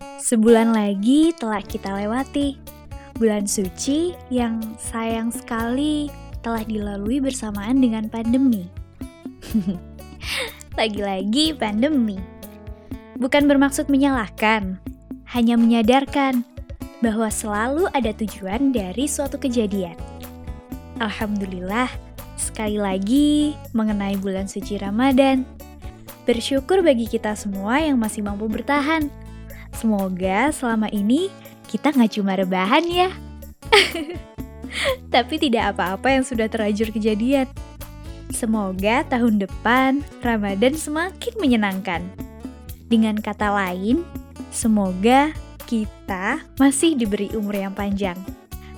Sebulan lagi telah kita lewati. Bulan suci yang sayang sekali telah dilalui bersamaan dengan pandemi. Lagi-lagi pandemi. Bukan bermaksud menyalahkan, hanya menyadarkan bahwa selalu ada tujuan dari suatu kejadian. Alhamdulillah, sekali lagi mengenai bulan suci Ramadan. Bersyukur bagi kita semua yang masih mampu bertahan. Semoga selama ini kita nggak cuma rebahan ya. Tapi tidak apa-apa yang sudah terlanjur kejadian. Semoga tahun depan Ramadan semakin menyenangkan. Dengan kata lain, semoga kita masih diberi umur yang panjang.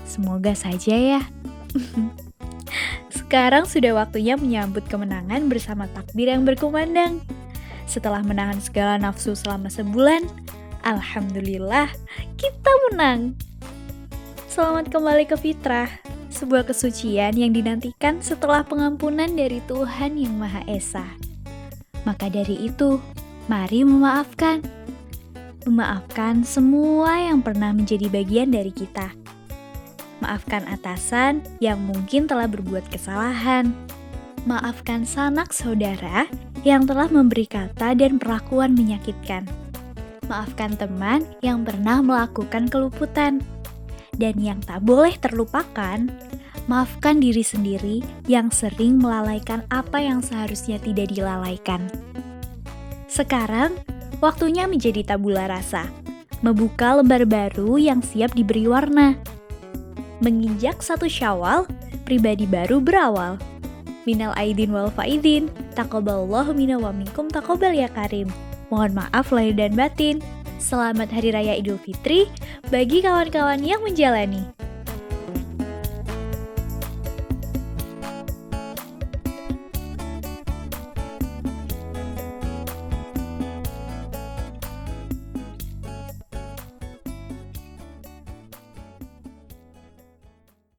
Semoga saja ya. Sekarang sudah waktunya menyambut kemenangan bersama takbir yang berkumandang. Setelah menahan segala nafsu selama sebulan, Alhamdulillah kita menang. Selamat kembali ke fitrah, sebuah kesucian yang dinantikan setelah pengampunan dari Tuhan Yang Maha Esa. Maka dari itu, mari memaafkan. Memaafkan semua yang pernah menjadi bagian dari kita. Maafkan atasan yang mungkin telah berbuat kesalahan. Maafkan sanak saudara yang telah memberi kata dan perlakuan menyakitkan. Maafkan teman yang pernah melakukan keluputan. Dan yang tak boleh terlupakan, maafkan diri sendiri yang sering melalaikan apa yang seharusnya tidak dilalaikan. Sekarang, waktunya menjadi tabula rasa, membuka lembar baru yang siap diberi warna. Menginjak satu syawal, pribadi baru berawal. Minal aidin wal faidin, takoballahu minna wa takobal ya karim. Mohon maaf lahir dan batin. Selamat Hari Raya Idul Fitri bagi kawan-kawan yang menjalani.